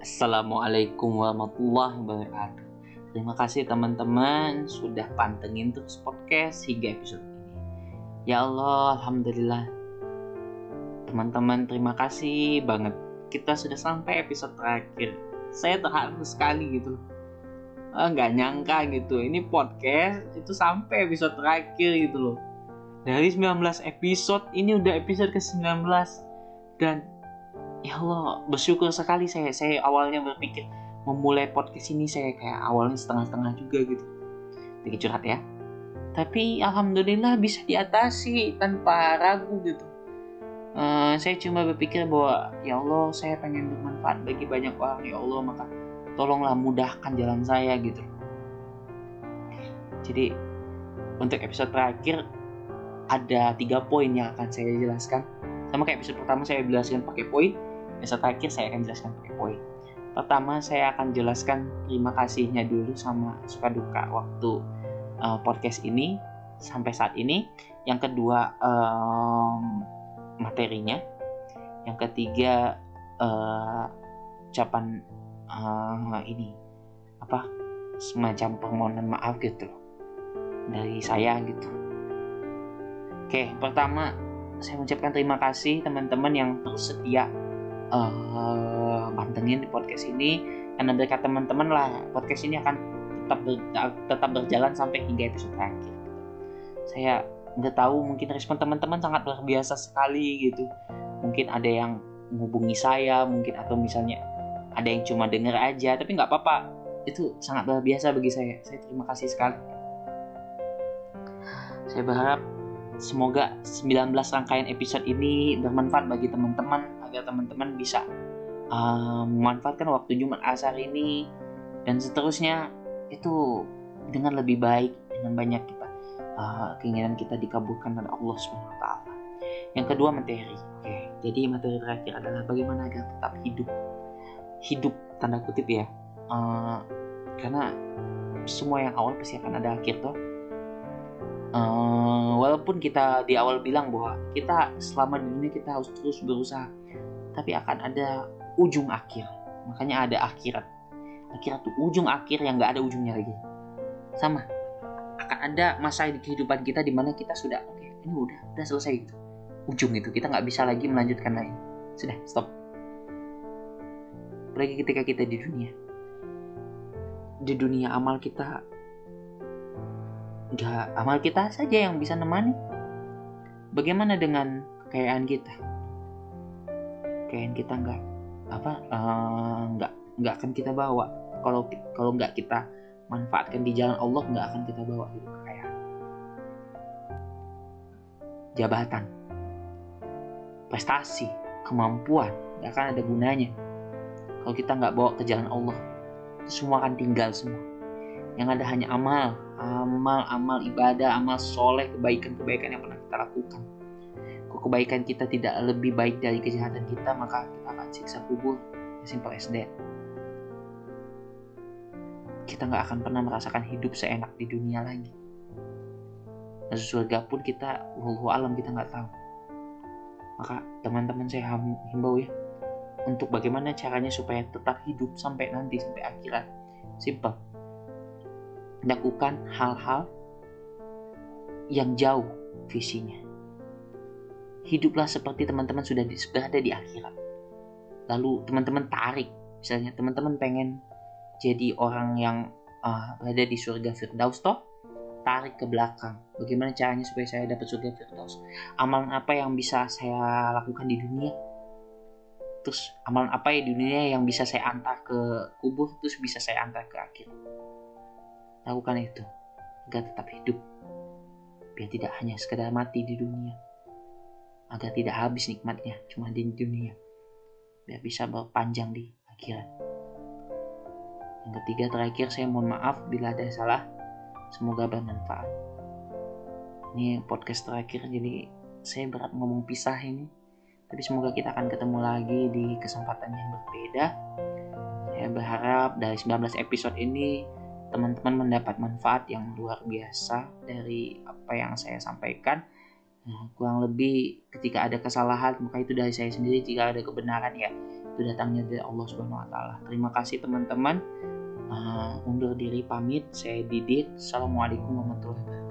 Assalamualaikum warahmatullahi wabarakatuh. Terima kasih teman-teman sudah pantengin terus podcast hingga episode ini. Ya Allah, alhamdulillah. Teman-teman, terima kasih banget. Kita sudah sampai episode terakhir. Saya terharu sekali gitu. Ah, nggak nyangka gitu. Ini podcast itu sampai episode terakhir gitu loh. Dari 19 episode, ini udah episode ke-19 dan ya Allah bersyukur sekali saya saya awalnya berpikir memulai podcast ini saya kayak awalnya setengah-setengah juga gitu. Sedikit curhat ya. Tapi alhamdulillah bisa diatasi tanpa ragu gitu. Uh, saya cuma berpikir bahwa ya Allah saya pengen bermanfaat bagi banyak orang ya Allah maka tolonglah mudahkan jalan saya gitu. Jadi untuk episode terakhir ada tiga poin yang akan saya jelaskan. Sama kayak episode pertama saya jelaskan pakai poin episode terakhir saya akan jelaskan pakai poin. Pertama saya akan jelaskan terima kasihnya dulu sama suka duka waktu uh, podcast ini sampai saat ini. Yang kedua um, materinya. Yang ketiga uh, ucapan uh, ini apa semacam permohonan maaf gitu dari saya gitu. Oke, pertama saya mengucapkan terima kasih teman-teman yang terus setia uh, pantengin di podcast ini karena berkat teman-teman lah podcast ini akan tetap ber, tetap berjalan sampai hingga episode terakhir. Saya nggak tahu mungkin respon teman-teman sangat luar biasa sekali gitu. Mungkin ada yang menghubungi saya, mungkin atau misalnya ada yang cuma denger aja, tapi nggak apa-apa. Itu sangat luar biasa bagi saya. Saya terima kasih sekali. Saya berharap semoga 19 rangkaian episode ini bermanfaat bagi teman-teman agar teman-teman bisa uh, memanfaatkan waktu Jumat Asar ini dan seterusnya itu dengan lebih baik dengan banyak kita uh, keinginan kita dikabulkan oleh Allah taala. Yang kedua materi. Oke, jadi materi terakhir adalah bagaimana agar tetap hidup. Hidup tanda kutip ya. Uh, karena semua yang awal pasti akan ada akhir toh. Uh, walaupun kita di awal bilang bahwa kita selama di dunia kita harus terus berusaha tapi akan ada ujung akhir. Makanya ada akhirat. Akhirat tuh ujung akhir yang nggak ada ujungnya lagi. Sama. Akan ada masa di kehidupan kita di mana kita sudah oke okay, ini udah udah selesai gitu ujung itu kita nggak bisa lagi melanjutkan lain. Sudah stop. Apalagi ketika kita di dunia. Di dunia amal kita nggak amal kita saja yang bisa nemani. Bagaimana dengan kekayaan kita? Kayaknya kita nggak apa uh, nggak akan kita bawa. Kalau kalau nggak kita manfaatkan di jalan Allah nggak akan kita bawa gitu kayak jabatan. Prestasi. Kemampuan. Nggak akan ada gunanya. Kalau kita nggak bawa ke jalan Allah itu semua akan tinggal semua. Yang ada hanya amal amal amal ibadah amal soleh kebaikan kebaikan yang pernah kita lakukan kebaikan kita tidak lebih baik dari kejahatan kita, maka kita akan siksa kubur. Simple as that. Kita nggak akan pernah merasakan hidup seenak di dunia lagi. Masuk surga pun kita, wallahu alam kita nggak tahu. Maka teman-teman saya himbau ya, untuk bagaimana caranya supaya tetap hidup sampai nanti, sampai akhirat. Simple. Lakukan hal-hal yang jauh visinya hiduplah seperti teman-teman sudah berada di akhirat. Lalu teman-teman tarik, misalnya teman-teman pengen jadi orang yang uh, berada di surga Firdaus toh, tarik ke belakang. Bagaimana caranya supaya saya dapat surga Firdaus? Amalan apa yang bisa saya lakukan di dunia? Terus amalan apa ya di dunia yang bisa saya antar ke kubur, terus bisa saya antar ke akhir? Lakukan itu? Agar tetap hidup, biar tidak hanya sekedar mati di dunia. Agar tidak habis nikmatnya cuma di dunia. Biar bisa berpanjang di akhirat. Yang ketiga terakhir saya mohon maaf bila ada salah. Semoga bermanfaat. Ini podcast terakhir jadi saya berat ngomong pisah ini. Tapi semoga kita akan ketemu lagi di kesempatan yang berbeda. Saya berharap dari 19 episode ini teman-teman mendapat manfaat yang luar biasa dari apa yang saya sampaikan. Nah, kurang lebih ketika ada kesalahan maka itu dari saya sendiri jika ada kebenaran ya itu datangnya dari Allah Subhanahu wa taala. Terima kasih teman-teman. Uh, undur diri pamit. Saya Didit. Assalamualaikum warahmatullahi wabarakatuh.